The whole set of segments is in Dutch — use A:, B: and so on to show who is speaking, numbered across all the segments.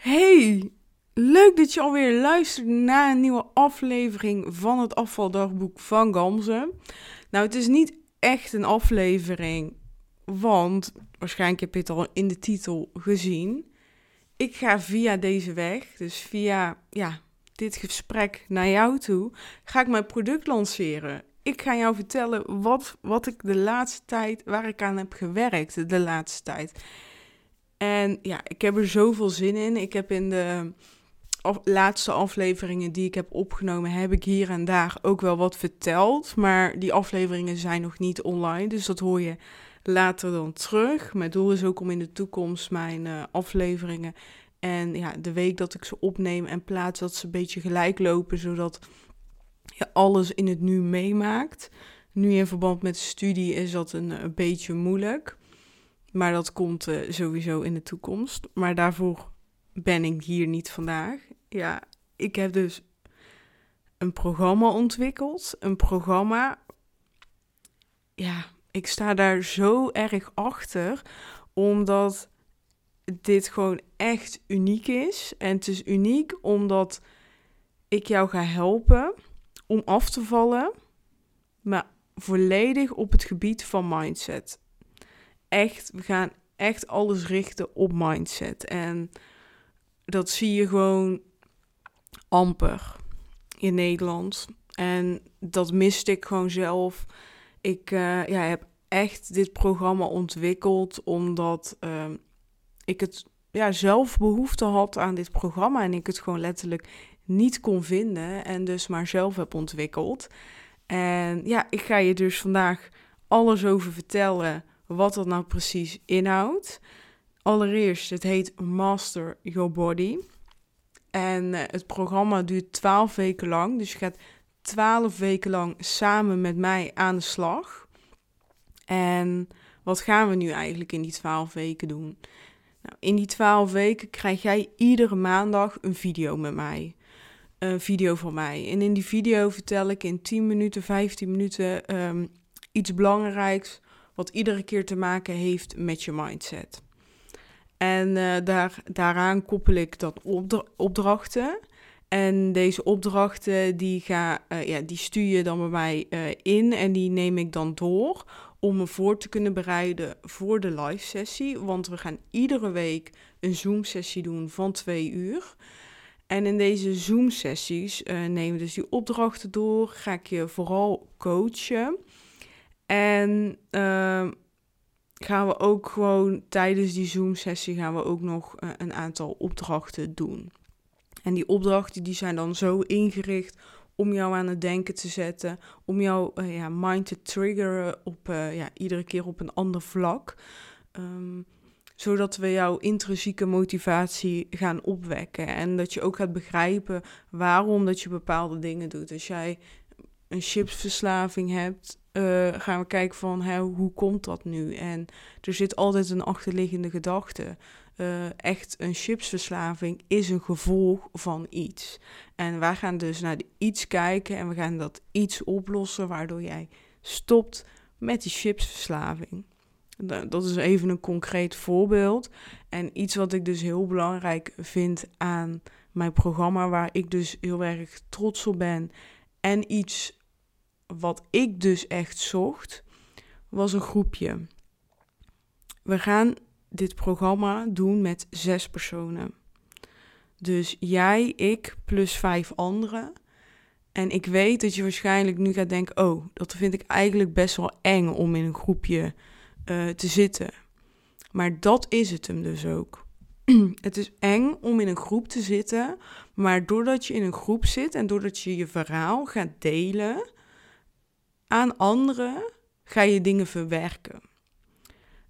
A: Hey, leuk dat je alweer luistert naar een nieuwe aflevering van het afvaldagboek van Gamze. Nou, het is niet echt een aflevering, want waarschijnlijk heb je het al in de titel gezien. Ik ga via deze weg, dus via ja, dit gesprek naar jou toe, ga ik mijn product lanceren. Ik ga jou vertellen wat, wat ik de laatste tijd, waar ik aan heb gewerkt de laatste tijd. En ja, ik heb er zoveel zin in. Ik heb in de laatste afleveringen die ik heb opgenomen, heb ik hier en daar ook wel wat verteld. Maar die afleveringen zijn nog niet online, dus dat hoor je later dan terug. Mijn doel is ook om in de toekomst mijn uh, afleveringen en ja, de week dat ik ze opneem en plaats, dat ze een beetje gelijk lopen, zodat je alles in het nu meemaakt. Nu in verband met studie is dat een, een beetje moeilijk. Maar dat komt uh, sowieso in de toekomst. Maar daarvoor ben ik hier niet vandaag. Ja, ik heb dus een programma ontwikkeld. Een programma. Ja, ik sta daar zo erg achter. Omdat dit gewoon echt uniek is. En het is uniek omdat ik jou ga helpen om af te vallen. Maar volledig op het gebied van mindset echt, we gaan echt alles richten op mindset. En dat zie je gewoon amper in Nederland. En dat miste ik gewoon zelf. Ik uh, ja, heb echt dit programma ontwikkeld omdat uh, ik het ja, zelf behoefte had aan dit programma. En ik het gewoon letterlijk niet kon vinden. En dus maar zelf heb ontwikkeld. En ja, ik ga je dus vandaag alles over vertellen wat dat nou precies inhoudt. Allereerst, het heet Master Your Body. En eh, het programma duurt 12 weken lang. Dus je gaat 12 weken lang samen met mij aan de slag. En wat gaan we nu eigenlijk in die 12 weken doen? Nou, in die 12 weken krijg jij iedere maandag een video met mij. Een video van mij. En in die video vertel ik in 10 minuten, 15 minuten um, iets belangrijks wat iedere keer te maken heeft met je mindset. En uh, daar, daaraan koppel ik dan opdrachten. En deze opdrachten die, ga, uh, ja, die stuur je dan bij mij uh, in en die neem ik dan door om me voor te kunnen bereiden voor de live sessie. Want we gaan iedere week een Zoom sessie doen van twee uur. En in deze Zoom sessies nemen we dus die opdrachten door. Ga ik je vooral coachen. En uh, gaan we ook gewoon tijdens die Zoom-sessie gaan we ook nog uh, een aantal opdrachten doen. En die opdrachten die zijn dan zo ingericht om jou aan het denken te zetten, om jouw uh, ja, mind te triggeren op uh, ja, iedere keer op een ander vlak. Um, zodat we jouw intrinsieke motivatie gaan opwekken. En dat je ook gaat begrijpen waarom dat je bepaalde dingen doet. Als jij een chipsverslaving hebt, uh, gaan we kijken van hè, hoe komt dat nu? En er zit altijd een achterliggende gedachte. Uh, echt een chipsverslaving is een gevolg van iets. En wij gaan dus naar iets kijken en we gaan dat iets oplossen waardoor jij stopt met die chipsverslaving. Dat is even een concreet voorbeeld. En iets wat ik dus heel belangrijk vind aan mijn programma, waar ik dus heel erg trots op ben. En iets wat ik dus echt zocht, was een groepje. We gaan dit programma doen met zes personen. Dus jij, ik plus vijf anderen. En ik weet dat je waarschijnlijk nu gaat denken: oh, dat vind ik eigenlijk best wel eng om in een groepje uh, te zitten. Maar dat is het hem dus ook. het is eng om in een groep te zitten, maar doordat je in een groep zit en doordat je je verhaal gaat delen, aan anderen ga je dingen verwerken.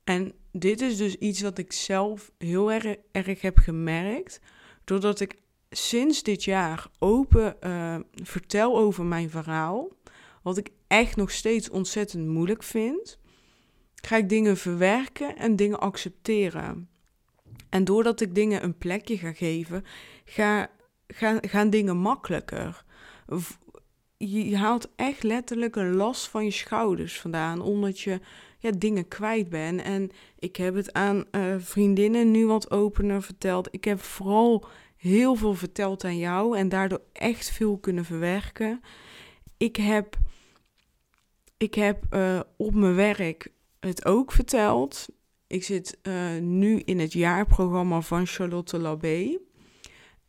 A: En dit is dus iets wat ik zelf heel erg, erg heb gemerkt, doordat ik sinds dit jaar open uh, vertel over mijn verhaal, wat ik echt nog steeds ontzettend moeilijk vind, ga ik dingen verwerken en dingen accepteren. En doordat ik dingen een plekje ga geven, ga, gaan, gaan dingen makkelijker je haalt echt letterlijk een last van je schouders vandaan. Omdat je ja, dingen kwijt ben. En ik heb het aan uh, vriendinnen nu wat opener verteld. Ik heb vooral heel veel verteld aan jou en daardoor echt veel kunnen verwerken. Ik heb, ik heb uh, op mijn werk het ook verteld. Ik zit uh, nu in het jaarprogramma van Charlotte Labé.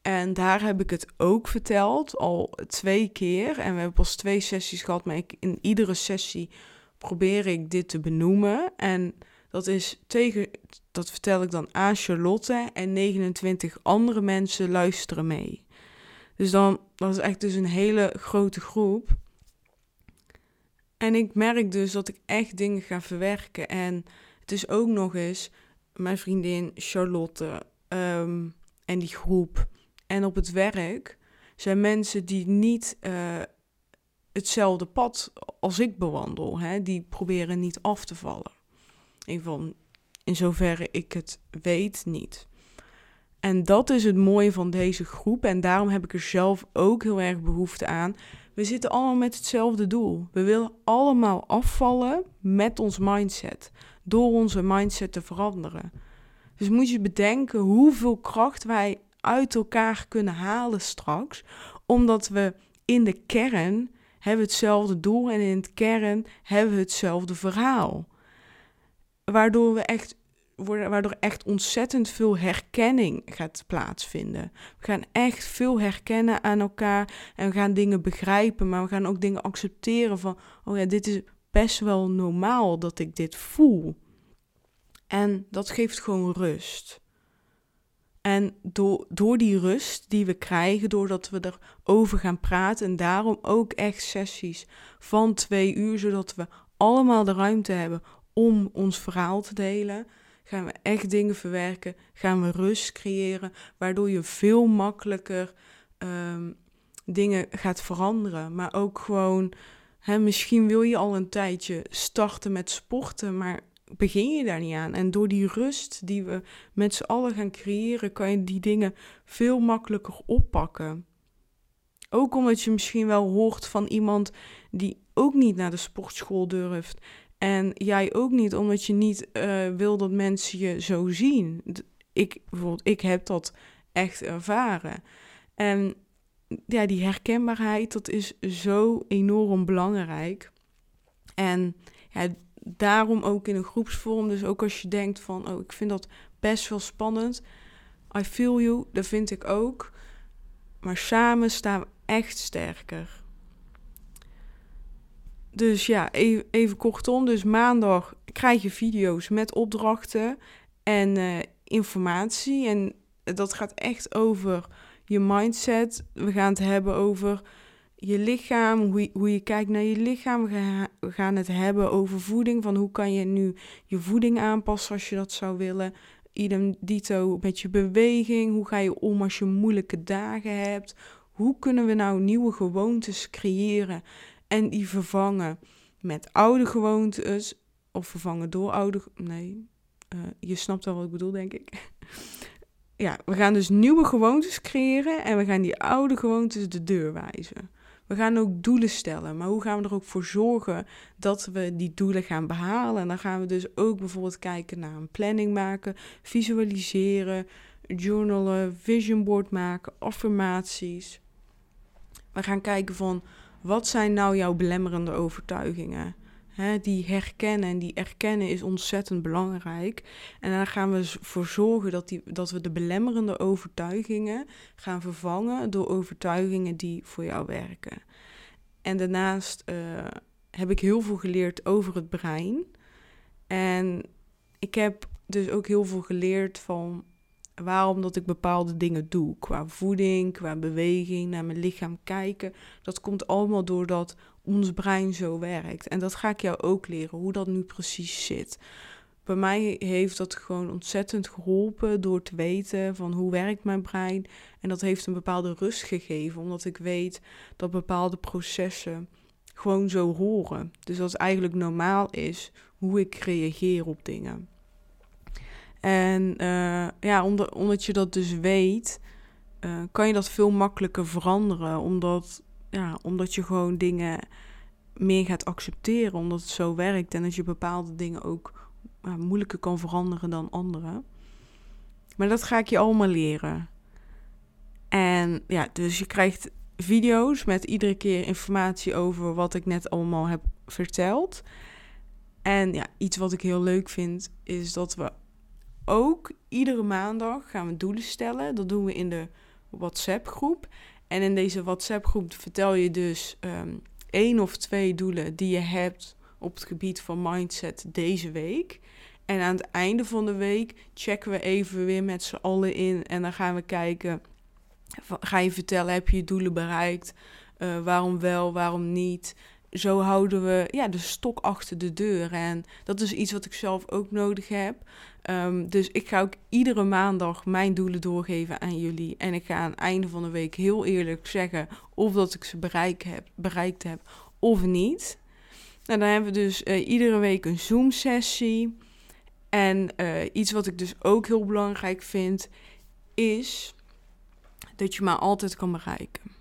A: En daar heb ik het ook verteld, al twee keer. En we hebben pas twee sessies gehad, maar ik, in iedere sessie probeer ik dit te benoemen. En dat is tegen, dat vertel ik dan aan Charlotte en 29 andere mensen luisteren mee. Dus dan, dat is echt dus een hele grote groep. En ik merk dus dat ik echt dingen ga verwerken. En het is ook nog eens mijn vriendin Charlotte ehm, en die groep. En op het werk zijn mensen die niet uh, hetzelfde pad als ik bewandel. Hè? Die proberen niet af te vallen. In, van, in zoverre ik het weet niet. En dat is het mooie van deze groep. En daarom heb ik er zelf ook heel erg behoefte aan. We zitten allemaal met hetzelfde doel. We willen allemaal afvallen met ons mindset. Door onze mindset te veranderen. Dus moet je bedenken hoeveel kracht wij uit elkaar kunnen halen straks. Omdat we in de kern hebben hetzelfde doel en in het kern hebben we hetzelfde verhaal. Waardoor we echt waardoor echt ontzettend veel herkenning gaat plaatsvinden. We gaan echt veel herkennen aan elkaar en we gaan dingen begrijpen, maar we gaan ook dingen accepteren van, oh ja, dit is best wel normaal dat ik dit voel. En dat geeft gewoon rust. En door, door die rust die we krijgen, doordat we erover gaan praten, en daarom ook echt sessies van twee uur, zodat we allemaal de ruimte hebben om ons verhaal te delen, gaan we echt dingen verwerken, gaan we rust creëren, waardoor je veel makkelijker um, dingen gaat veranderen. Maar ook gewoon, hè, misschien wil je al een tijdje starten met sporten, maar begin je daar niet aan. En door die rust die we met z'n allen gaan creëren, kan je die dingen veel makkelijker oppakken. Ook omdat je misschien wel hoort van iemand die ook niet naar de sportschool durft. En jij ook niet, omdat je niet uh, wil dat mensen je zo zien. Ik, bijvoorbeeld, ik heb dat echt ervaren. En ja, die herkenbaarheid, dat is zo enorm belangrijk. En ja, daarom ook in een groepsvorm. Dus ook als je denkt van, oh, ik vind dat best wel spannend. I feel you, dat vind ik ook. Maar samen staan we echt sterker. Dus ja, even, kortom. Dus maandag krijg je video's met opdrachten en uh, informatie. En dat gaat echt over je mindset. We gaan het hebben over je lichaam, hoe je, hoe je kijkt naar je lichaam. We gaan het hebben over voeding. Van hoe kan je nu je voeding aanpassen als je dat zou willen. Idem dito met je beweging. Hoe ga je om als je moeilijke dagen hebt? Hoe kunnen we nou nieuwe gewoontes creëren en die vervangen met oude gewoontes? Of vervangen door oude. Nee, uh, je snapt wel wat ik bedoel, denk ik. ja, we gaan dus nieuwe gewoontes creëren en we gaan die oude gewoontes de deur wijzen. We gaan ook doelen stellen, maar hoe gaan we er ook voor zorgen dat we die doelen gaan behalen? En dan gaan we dus ook bijvoorbeeld kijken naar een planning maken, visualiseren, journalen, vision board maken, affirmaties. We gaan kijken van wat zijn nou jouw belemmerende overtuigingen? Die herkennen en die erkennen is ontzettend belangrijk. En daar gaan we voor zorgen dat, die, dat we de belemmerende overtuigingen gaan vervangen door overtuigingen die voor jou werken. En daarnaast uh, heb ik heel veel geleerd over het brein. En ik heb dus ook heel veel geleerd van waarom dat ik bepaalde dingen doe. Qua voeding, qua beweging, naar mijn lichaam kijken. Dat komt allemaal doordat ons brein zo werkt. En dat ga ik jou ook leren, hoe dat nu precies zit. Bij mij heeft dat gewoon ontzettend geholpen door te weten van hoe werkt mijn brein. En dat heeft een bepaalde rust gegeven, omdat ik weet dat bepaalde processen gewoon zo horen. Dus dat eigenlijk normaal is hoe ik reageer op dingen. En uh, ja, omdat, omdat je dat dus weet, uh, kan je dat veel makkelijker veranderen. Omdat, ja, omdat je gewoon dingen meer gaat accepteren, omdat het zo werkt en dat je bepaalde dingen ook moeilijker kan veranderen dan andere. Maar dat ga ik je allemaal leren. En ja, dus je krijgt video's met iedere keer informatie over wat ik net allemaal heb verteld. En ja, iets wat ik heel leuk vind, is dat we ook iedere maandag gaan we doelen stellen. Dat doen we in de WhatsApp-groep. En in deze WhatsApp-groep vertel je dus um, één of twee doelen die je hebt op het gebied van mindset deze week. En aan het einde van de week checken we even weer met z'n allen in. En dan gaan we kijken, ga je vertellen, heb je je doelen bereikt? Uh, waarom wel, waarom niet? Zo houden we ja, de stok achter de deur. En dat is iets wat ik zelf ook nodig heb. Um, dus ik ga ook iedere maandag mijn doelen doorgeven aan jullie. En ik ga aan het einde van de week heel eerlijk zeggen of dat ik ze heb, bereikt heb of niet. Nou, dan hebben we dus uh, iedere week een Zoom-sessie. En uh, iets wat ik dus ook heel belangrijk vind, is dat je maar altijd kan bereiken.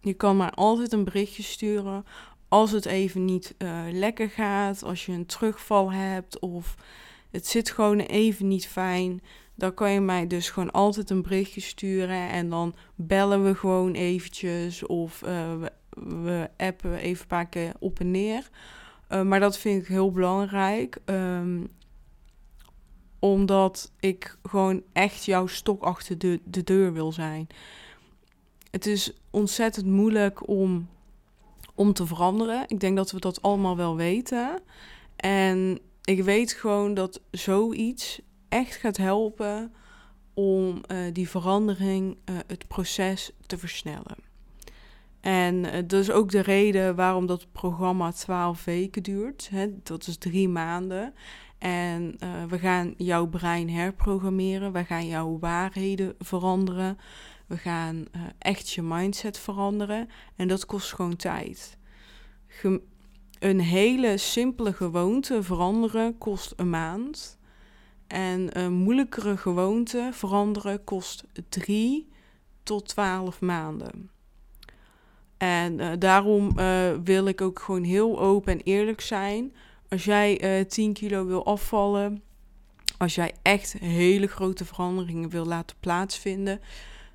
A: Je kan maar altijd een berichtje sturen als het even niet uh, lekker gaat, als je een terugval hebt of het zit gewoon even niet fijn. Dan kan je mij dus gewoon altijd een berichtje sturen en dan bellen we gewoon eventjes of uh, we, we, appen even een paar keer op en neer. Uh, maar dat vind ik heel belangrijk. Um, omdat ik gewoon echt jouw stok achter de deur wil zijn. Het is ontzettend moeilijk om, om te veranderen. Ik denk dat we dat allemaal wel weten. En ik weet gewoon dat zoiets echt gaat helpen om uh, die verandering, uh, het proces te versnellen. En uh, dat is ook de reden waarom dat programma 12 weken duurt. Hè? Dat is drie maanden. En we gaan jouw brein herprogrammeren. We gaan jouw waarheden veranderen. We gaan echt je mindset veranderen. En dat kost gewoon tijd. Een hele simpele gewoonte veranderen kost een maand. En een moeilijkere gewoonte veranderen kost drie tot twaalf maanden. En uh, daarom uh, wil ik ook gewoon heel open en eerlijk zijn. Als jij uh, 10 kilo wil afvallen, als jij echt hele grote veranderingen wil laten plaatsvinden,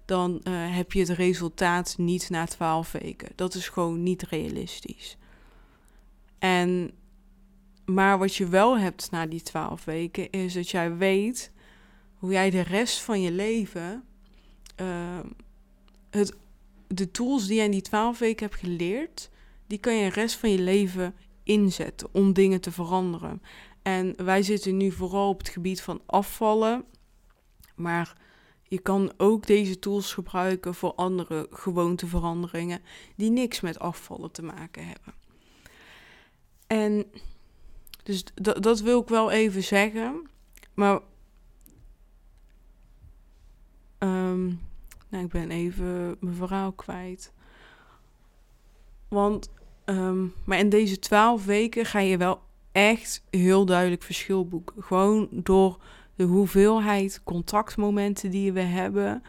A: dan heb je het resultaat niet na 12 weken. Dat is gewoon niet realistisch. En, maar wat je wel hebt na die twaalf weken, is dat jij weet hoe jij de rest van je leven, uh, het, de tools die jij in die twaalf weken hebt geleerd, die kan je de rest van je leven inzetten om dingen te veranderen. En wij zitten nu vooral op het gebied van afvallen, maar je kan ook deze tools gebruiken voor andere gewoonteveranderingen die niks met afvallen te maken hebben. En dus dat wil ik wel even zeggen. Maar. Um, nou, ik ben even mijn verhaal kwijt. Want. Um, maar in deze twaalf weken ga je wel echt heel duidelijk verschil boeken. Gewoon door de hoeveelheid contactmomenten die we hebben.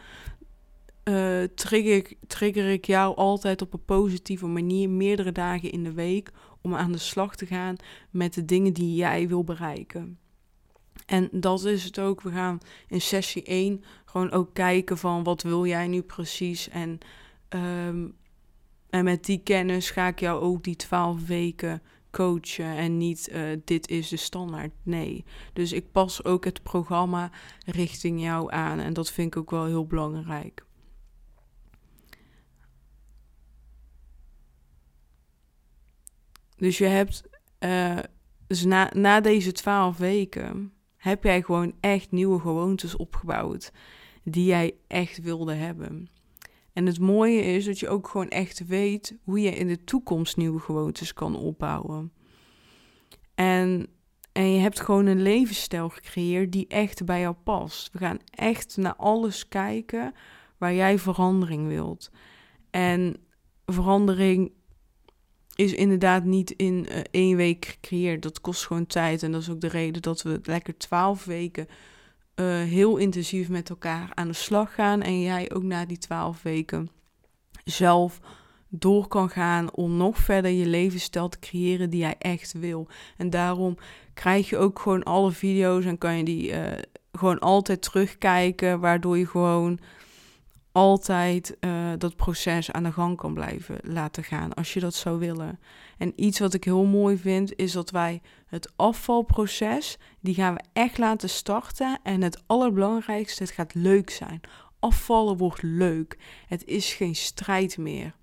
A: Uh, trigger, trigger ik jou altijd op een positieve manier meerdere dagen in de week om aan de slag te gaan met de dingen die jij wil bereiken. En dat is het ook. We gaan in sessie 1 gewoon ook kijken van wat wil jij nu precies. En, um, en met die kennis ga ik jou ook die 12 weken coachen en niet uh, dit is de standaard. Nee. Dus ik pas ook het programma richting jou aan en dat vind ik ook wel heel belangrijk. Dus je hebt, uh, dus na, na deze twaalf weken, heb jij gewoon echt nieuwe gewoontes opgebouwd die jij echt wilde hebben. En het mooie is dat je ook gewoon echt weet hoe je in de toekomst nieuwe gewoontes kan opbouwen. En, en je hebt gewoon een levensstijl gecreëerd die echt bij jou past. We gaan echt naar alles kijken waar jij verandering wilt. En verandering is inderdaad niet in uh, één week gecreëerd. Dat kost gewoon tijd. En dat is ook de reden dat we lekker twaalf weken uh, heel intensief met elkaar aan de slag gaan. En jij ook na die twaalf weken zelf door kan gaan om nog verder je levensstijl te creëren die jij echt wil. En daarom krijg je ook gewoon alle video's en kan je die uh, gewoon altijd terugkijken, waardoor je gewoon altijd uh, dat proces aan de gang kan blijven laten gaan als je dat zou willen. En iets wat ik heel mooi vind is dat wij het afvalproces, die gaan we echt laten starten en het allerbelangrijkste, het gaat leuk zijn. Afvallen wordt leuk. Het is geen strijd meer.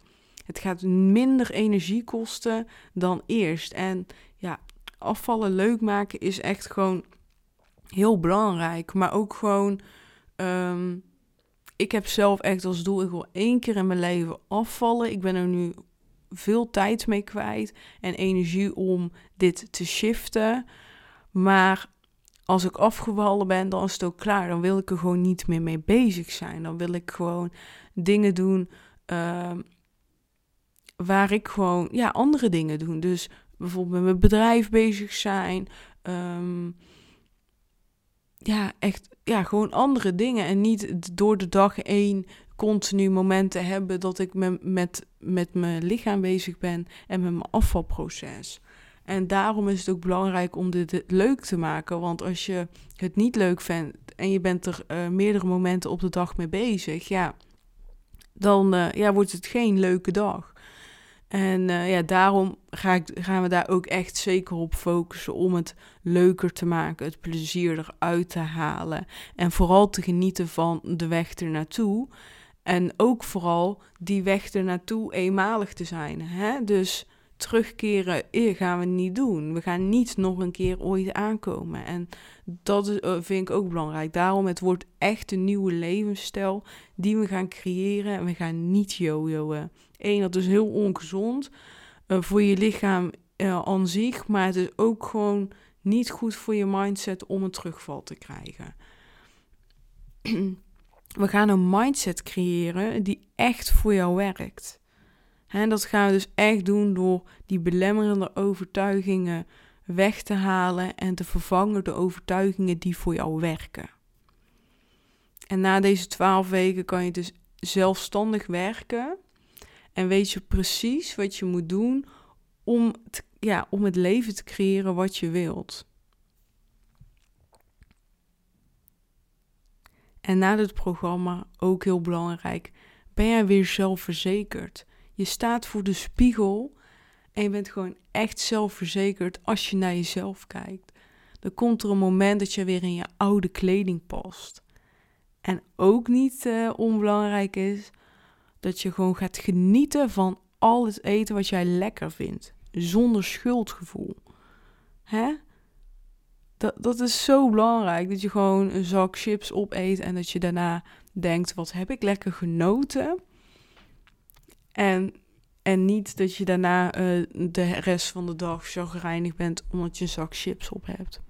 A: Het gaat minder energie kosten dan eerst. En ja, afvallen leuk maken is echt gewoon heel belangrijk. Maar ook gewoon. Ehm, ik heb zelf echt als doel, ik wil één keer in mijn leven afvallen. Ik ben er nu veel tijd mee kwijt en energie om dit te shiften. Maar als ik afgevallen ben, dan is het ook klaar. Dan wil ik er gewoon niet meer mee bezig zijn. Dan wil ik gewoon dingen doen ehm, waar ik gewoon ja, andere dingen doe. Dus bijvoorbeeld met mijn bedrijf bezig zijn. Um, ja, echt, ja, gewoon andere dingen. En niet door de dag één continu momenten hebben dat ik me, met, met mijn lichaam bezig ben en met mijn afvalproces. En daarom is het ook belangrijk om dit leuk te maken. Want als je het niet leuk vindt en je bent er uh, meerdere momenten op de dag mee bezig, ja, dan uh, ja, wordt het geen leuke dag. En uh, ja, daarom ga ik, gaan we daar ook echt zeker op focussen om het leuker te maken, het plezier eruit te halen en vooral te genieten van de weg ernaartoe. En ook vooral die weg ernaartoe eenmalig te zijn. Hè? Dus terugkeren gaan we niet doen. We gaan niet nog een keer ooit aankomen. En dat eh, vind ik ook belangrijk. Daarom, het wordt echt een nieuwe levensstijl die we gaan creëren. En we gaan niet jojoen. Eén, dat is heel ongezond uh, voor je lichaam uh, aan zich. Maar het is ook gewoon niet goed voor je mindset om een terugval te krijgen. we gaan een mindset creëren die echt voor jou werkt. En dat gaan we dus echt doen door die belemmerende overtuigingen weg te halen en te vervangen door overtuigingen die voor jou werken. En na deze twaalf weken kan je dus zelfstandig werken en weet je precies wat je moet doen om, ja, om het leven te creëren wat je wilt. En na dit programma, ook heel belangrijk, ben jij weer zelfverzekerd. Je staat voor de spiegel en je bent gewoon echt zelfverzekerd als je naar jezelf kijkt. Dan komt er een moment dat je weer in je oude kleding past. En ook niet uh, onbelangrijk is dat je gewoon gaat genieten van al het eten wat jij lekker vindt. Zonder schuldgevoel. Hè? Dat, dat is zo belangrijk. Dat je gewoon een zak chips opeet en dat je daarna denkt: wat heb ik lekker genoten? En, en niet dat je daarna uh, de rest van de dag chagrijnig bent omdat je een zak chips op hebt.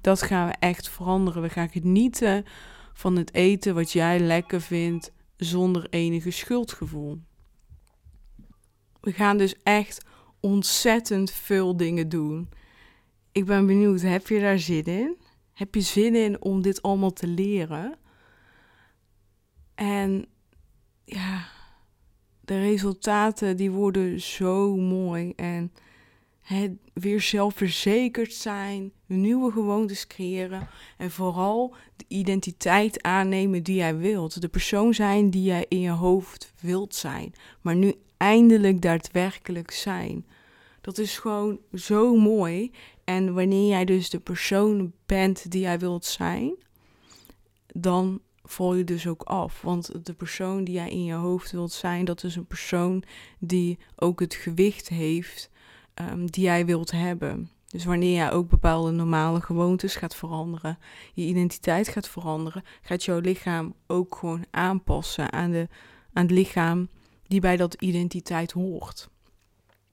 A: Dat gaan we echt veranderen. We gaan genieten van het eten wat jij lekker vindt zonder enige schuldgevoel. We gaan dus echt ontzettend veel dingen doen. Ik ben benieuwd, heb je daar zin in? Heb je zin in om dit allemaal te leren? En ja, de resultaten die worden zo mooi en het weer zelfverzekerd zijn, nieuwe gewoontes creëren en vooral de identiteit aannemen die jij wilt. De persoon zijn die jij in je hoofd wilt zijn, maar nu eindelijk daadwerkelijk zijn. Dat is gewoon zo mooi. En wanneer jij dus de persoon bent die jij wilt zijn, dan val je dus ook af. Want de persoon die jij in je hoofd wilt zijn, dat is een persoon die ook het gewicht heeft um, die jij wilt hebben. Dus wanneer jij ook bepaalde normale gewoontes gaat veranderen, je identiteit gaat veranderen, gaat jouw lichaam ook gewoon aanpassen aan, de, aan het lichaam die bij dat identiteit hoort.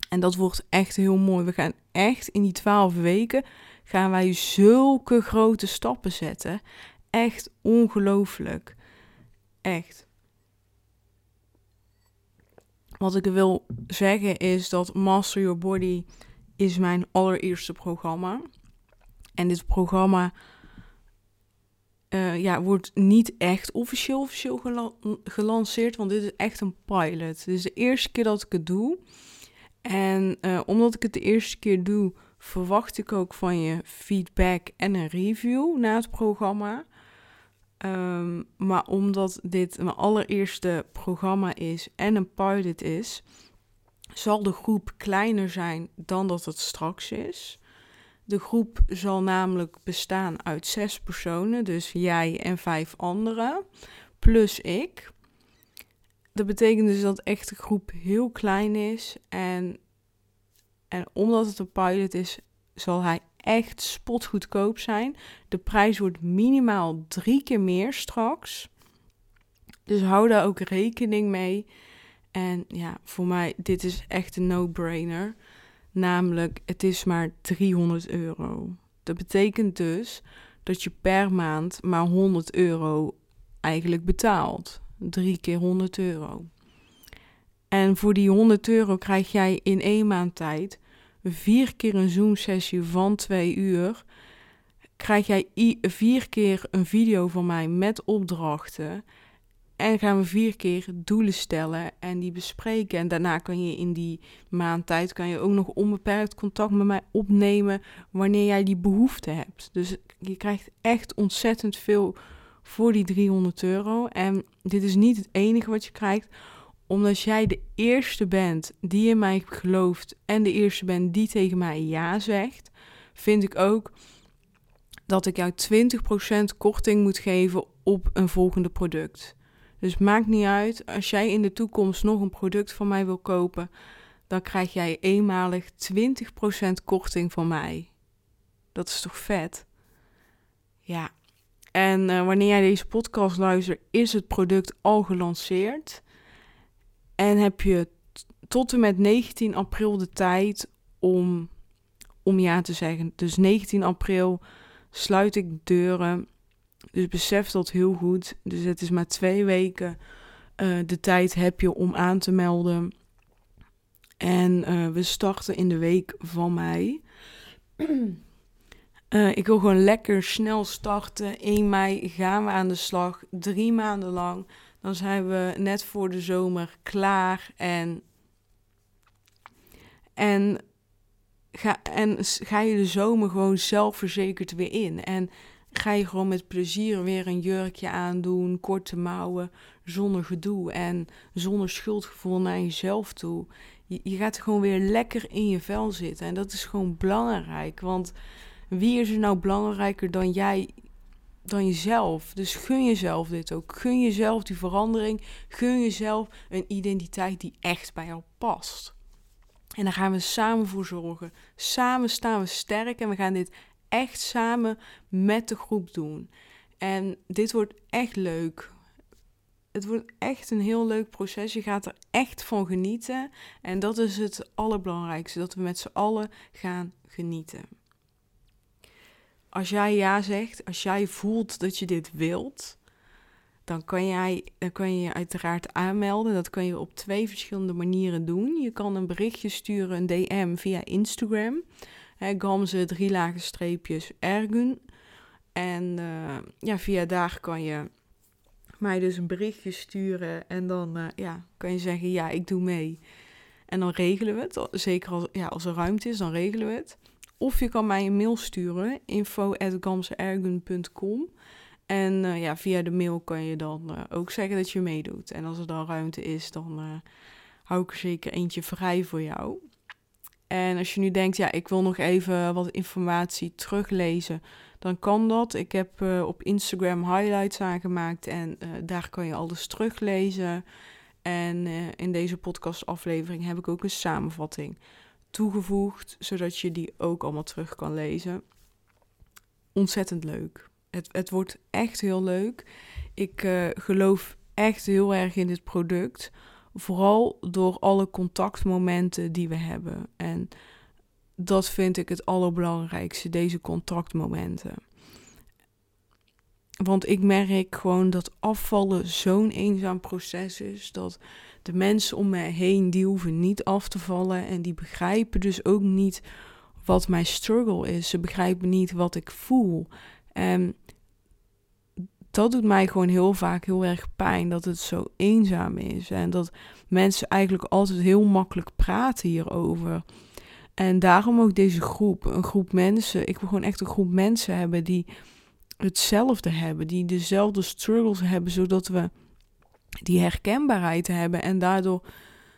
A: En dat wordt echt heel mooi. We gaan echt in die twaalf weken gaan wij zulke grote stappen zetten. Echt ongelooflijk. Echt. Wat ik wil zeggen is dat Master Your Body is mijn allereerste programma. En dit programma uh, ja, wordt niet echt officieel, officieel gelanceerd, want dit is echt een pilot. Dit is de eerste keer dat ik het doe. En uh, omdat ik het de eerste keer doe, verwacht ik ook van je feedback en een review na het programma. Um, maar omdat dit mijn allereerste programma is en een pilot is, zal de groep kleiner zijn dan dat het straks is. De groep zal namelijk bestaan uit zes personen, dus jij en vijf anderen, plus ik. Dat betekent dus dat echt de groep heel klein is. En, en omdat het een pilot is, zal hij echt spotgoedkoop zijn. De prijs wordt minimaal drie keer meer straks. Dus hou daar ook rekening mee. En ja, voor mij, dit is echt een no-brainer. Namelijk, het is maar 300 euro. Dat betekent dus dat je per maand maar 100 euro eigenlijk betaalt. Drie keer 100 euro. En voor die 100 euro krijg jij in één maand tijd vier keer een Zoom-sessie van twee uur. Krijg jij vier keer een video van mij met opdrachten. En gaan we vier keer doelen stellen en die bespreken. En daarna kan je in die maand tijd kan je ook nog onbeperkt contact met mij opnemen wanneer jij die behoefte hebt. Dus je krijgt echt ontzettend veel voor die 300 euro. En dit is niet het enige wat je krijgt, omdat jij de eerste bent die in mij gelooft en de eerste bent die tegen mij ja zegt, vind ik ook dat ik jou 20% korting moet geven op een volgende product. Dus maakt niet uit, als jij in de toekomst nog een product van mij wil kopen, dan krijg jij eenmalig 20% korting van mij. Dat is toch vet? Ja. En uh, wanneer jij deze podcast luistert, is het product al gelanceerd. En heb je tot en met 19 april de tijd om, om ja te zeggen. Dus 19 april sluit ik deuren dus besef dat heel goed. Dus het is maar twee weken uh, de tijd heb je om aan te melden. En uh, we starten in de week van mei. Uh, ik wil gewoon lekker snel starten. 1 mei gaan we aan de slag. Drie maanden lang. Dan zijn we net voor de zomer klaar. En, en, ga, en ga je de zomer gewoon zelfverzekerd weer in. En ga je gewoon met plezier weer een jurkje aandoen, korte mouwen, zonder gedoe en zonder schuldgevoel naar jezelf toe. Je, je gaat gewoon weer lekker in je vel zitten en dat is gewoon belangrijk, want wie is er nou belangrijker dan jij, dan jezelf? Dus gun jezelf dit ook. Gun jezelf die verandering. Gun jezelf een identiteit die echt bij jou past. En daar gaan we samen voor zorgen. Samen staan we sterk en we gaan dit echt samen met de groep doen. En dit wordt echt leuk. Het wordt echt een heel leuk proces. Je gaat er echt van genieten. En dat is het allerbelangrijkste: dat we met z'n allen gaan genieten. Als jij ja zegt, als jij voelt dat je dit wilt, dan kan, jij, dan kan je je uiteraard aanmelden. Dat kan je op twee verschillende manieren doen. Je kan een berichtje sturen, een DM via Instagram. Hè, Gamze, drie lage streepjes, Ergun. En uh, ja, via daar kan je mij dus een berichtje sturen. En dan uh, ja, kan je zeggen, ja, ik doe mee. En dan regelen we het. Zeker als, ja, als er ruimte is, dan regelen we het. Of je kan mij een mail sturen, info.gamzeergun.com. En uh, ja, via de mail kan je dan ook zeggen dat je meedoet. En als er dan ruimte is, dan hou ik er zeker eentje vrij voor jou. En als je nu denkt, ja, ik wil nog even wat informatie teruglezen, dan kan dat. Ik heb op Instagram highlights aangemaakt en daar kan je alles teruglezen. En in deze podcastaflevering heb ik ook een samenvatting toegevoegd, zodat je die ook allemaal terug kan lezen. Ontzettend leuk. Het, het wordt echt heel leuk. Ik geloof echt heel erg in dit product Vooral door alle contactmomenten die we hebben. En dat vind ik het allerbelangrijkste, deze contactmomenten. Want ik merk gewoon dat afvallen zo'n eenzaam proces is. Dat de mensen om mij heen, die hoeven niet af te vallen. En die begrijpen dus ook niet wat mijn struggle is. Ze begrijpen niet wat ik voel. En dat doet mij gewoon heel vaak heel erg pijn. Dat het zo eenzaam is. En dat mensen eigenlijk altijd heel makkelijk praten hierover. En daarom ook deze groep. Een groep mensen. Ik wil gewoon echt een groep mensen hebben die hetzelfde hebben. Die dezelfde struggles hebben. Zodat we die herkenbaarheid hebben. En daardoor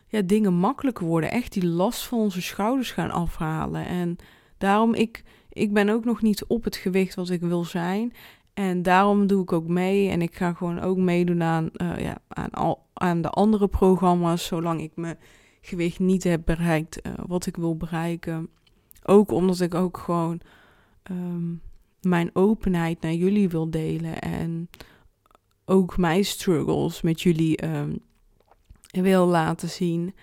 A: ja, dingen makkelijker worden. Echt die last van onze schouders gaan afhalen. En daarom, ik, ik ben ook nog niet op het gewicht wat ik wil zijn. En daarom doe ik ook mee. En ik ga gewoon ook meedoen aan, uh, ja, aan, al, aan de andere programma's. Zolang ik mijn gewicht niet heb bereikt uh, wat ik wil bereiken. Ook omdat ik ook gewoon um, mijn openheid naar jullie wil delen. En ook mijn struggles met jullie um, wil laten zien.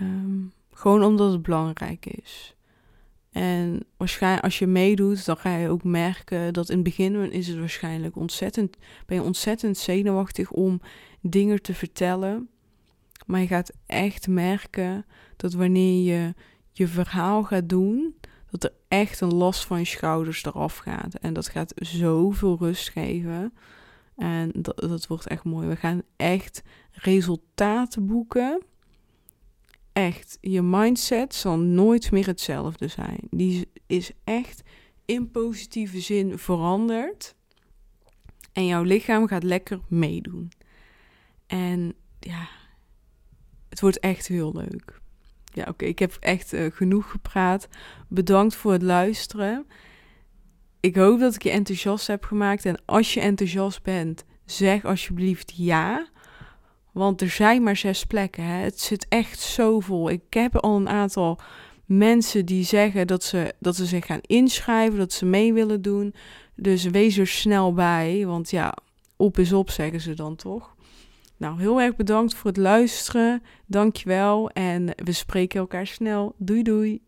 A: Um, gewoon omdat het belangrijk is. En waarschijnlijk als je meedoet, dan ga je ook merken dat in het begin is het waarschijnlijk ontzettend, ben je ontzettend zenuwachtig om dingen te vertellen. Maar je gaat echt merken dat wanneer je je verhaal gaat doen, dat er echt een last van je schouders eraf gaat. En dat gaat zoveel rust geven. En dat, wordt echt mooi. We gaan echt resultaten boeken echt, je mindset zal nooit meer hetzelfde zijn. Die is echt in positieve zin veranderd. En jouw lichaam gaat lekker meedoen. En ja, het wordt echt heel leuk. Ja, oké, ik heb echt uh, genoeg gepraat. Bedankt voor het luisteren. Ik hoop dat ik je enthousiast heb gemaakt. En als je enthousiast bent, zeg alsjeblieft ja. Want er zijn maar zes plekken. Hè. Het zit echt zo vol. Ik heb al een aantal mensen die zeggen dat ze, dat ze zich gaan inschrijven, dat ze mee willen doen. Dus wees er snel bij. Want ja, op is op, zeggen ze dan toch. Nou, heel erg bedankt voor het luisteren. Dankjewel. En we spreken elkaar snel. Doei doei.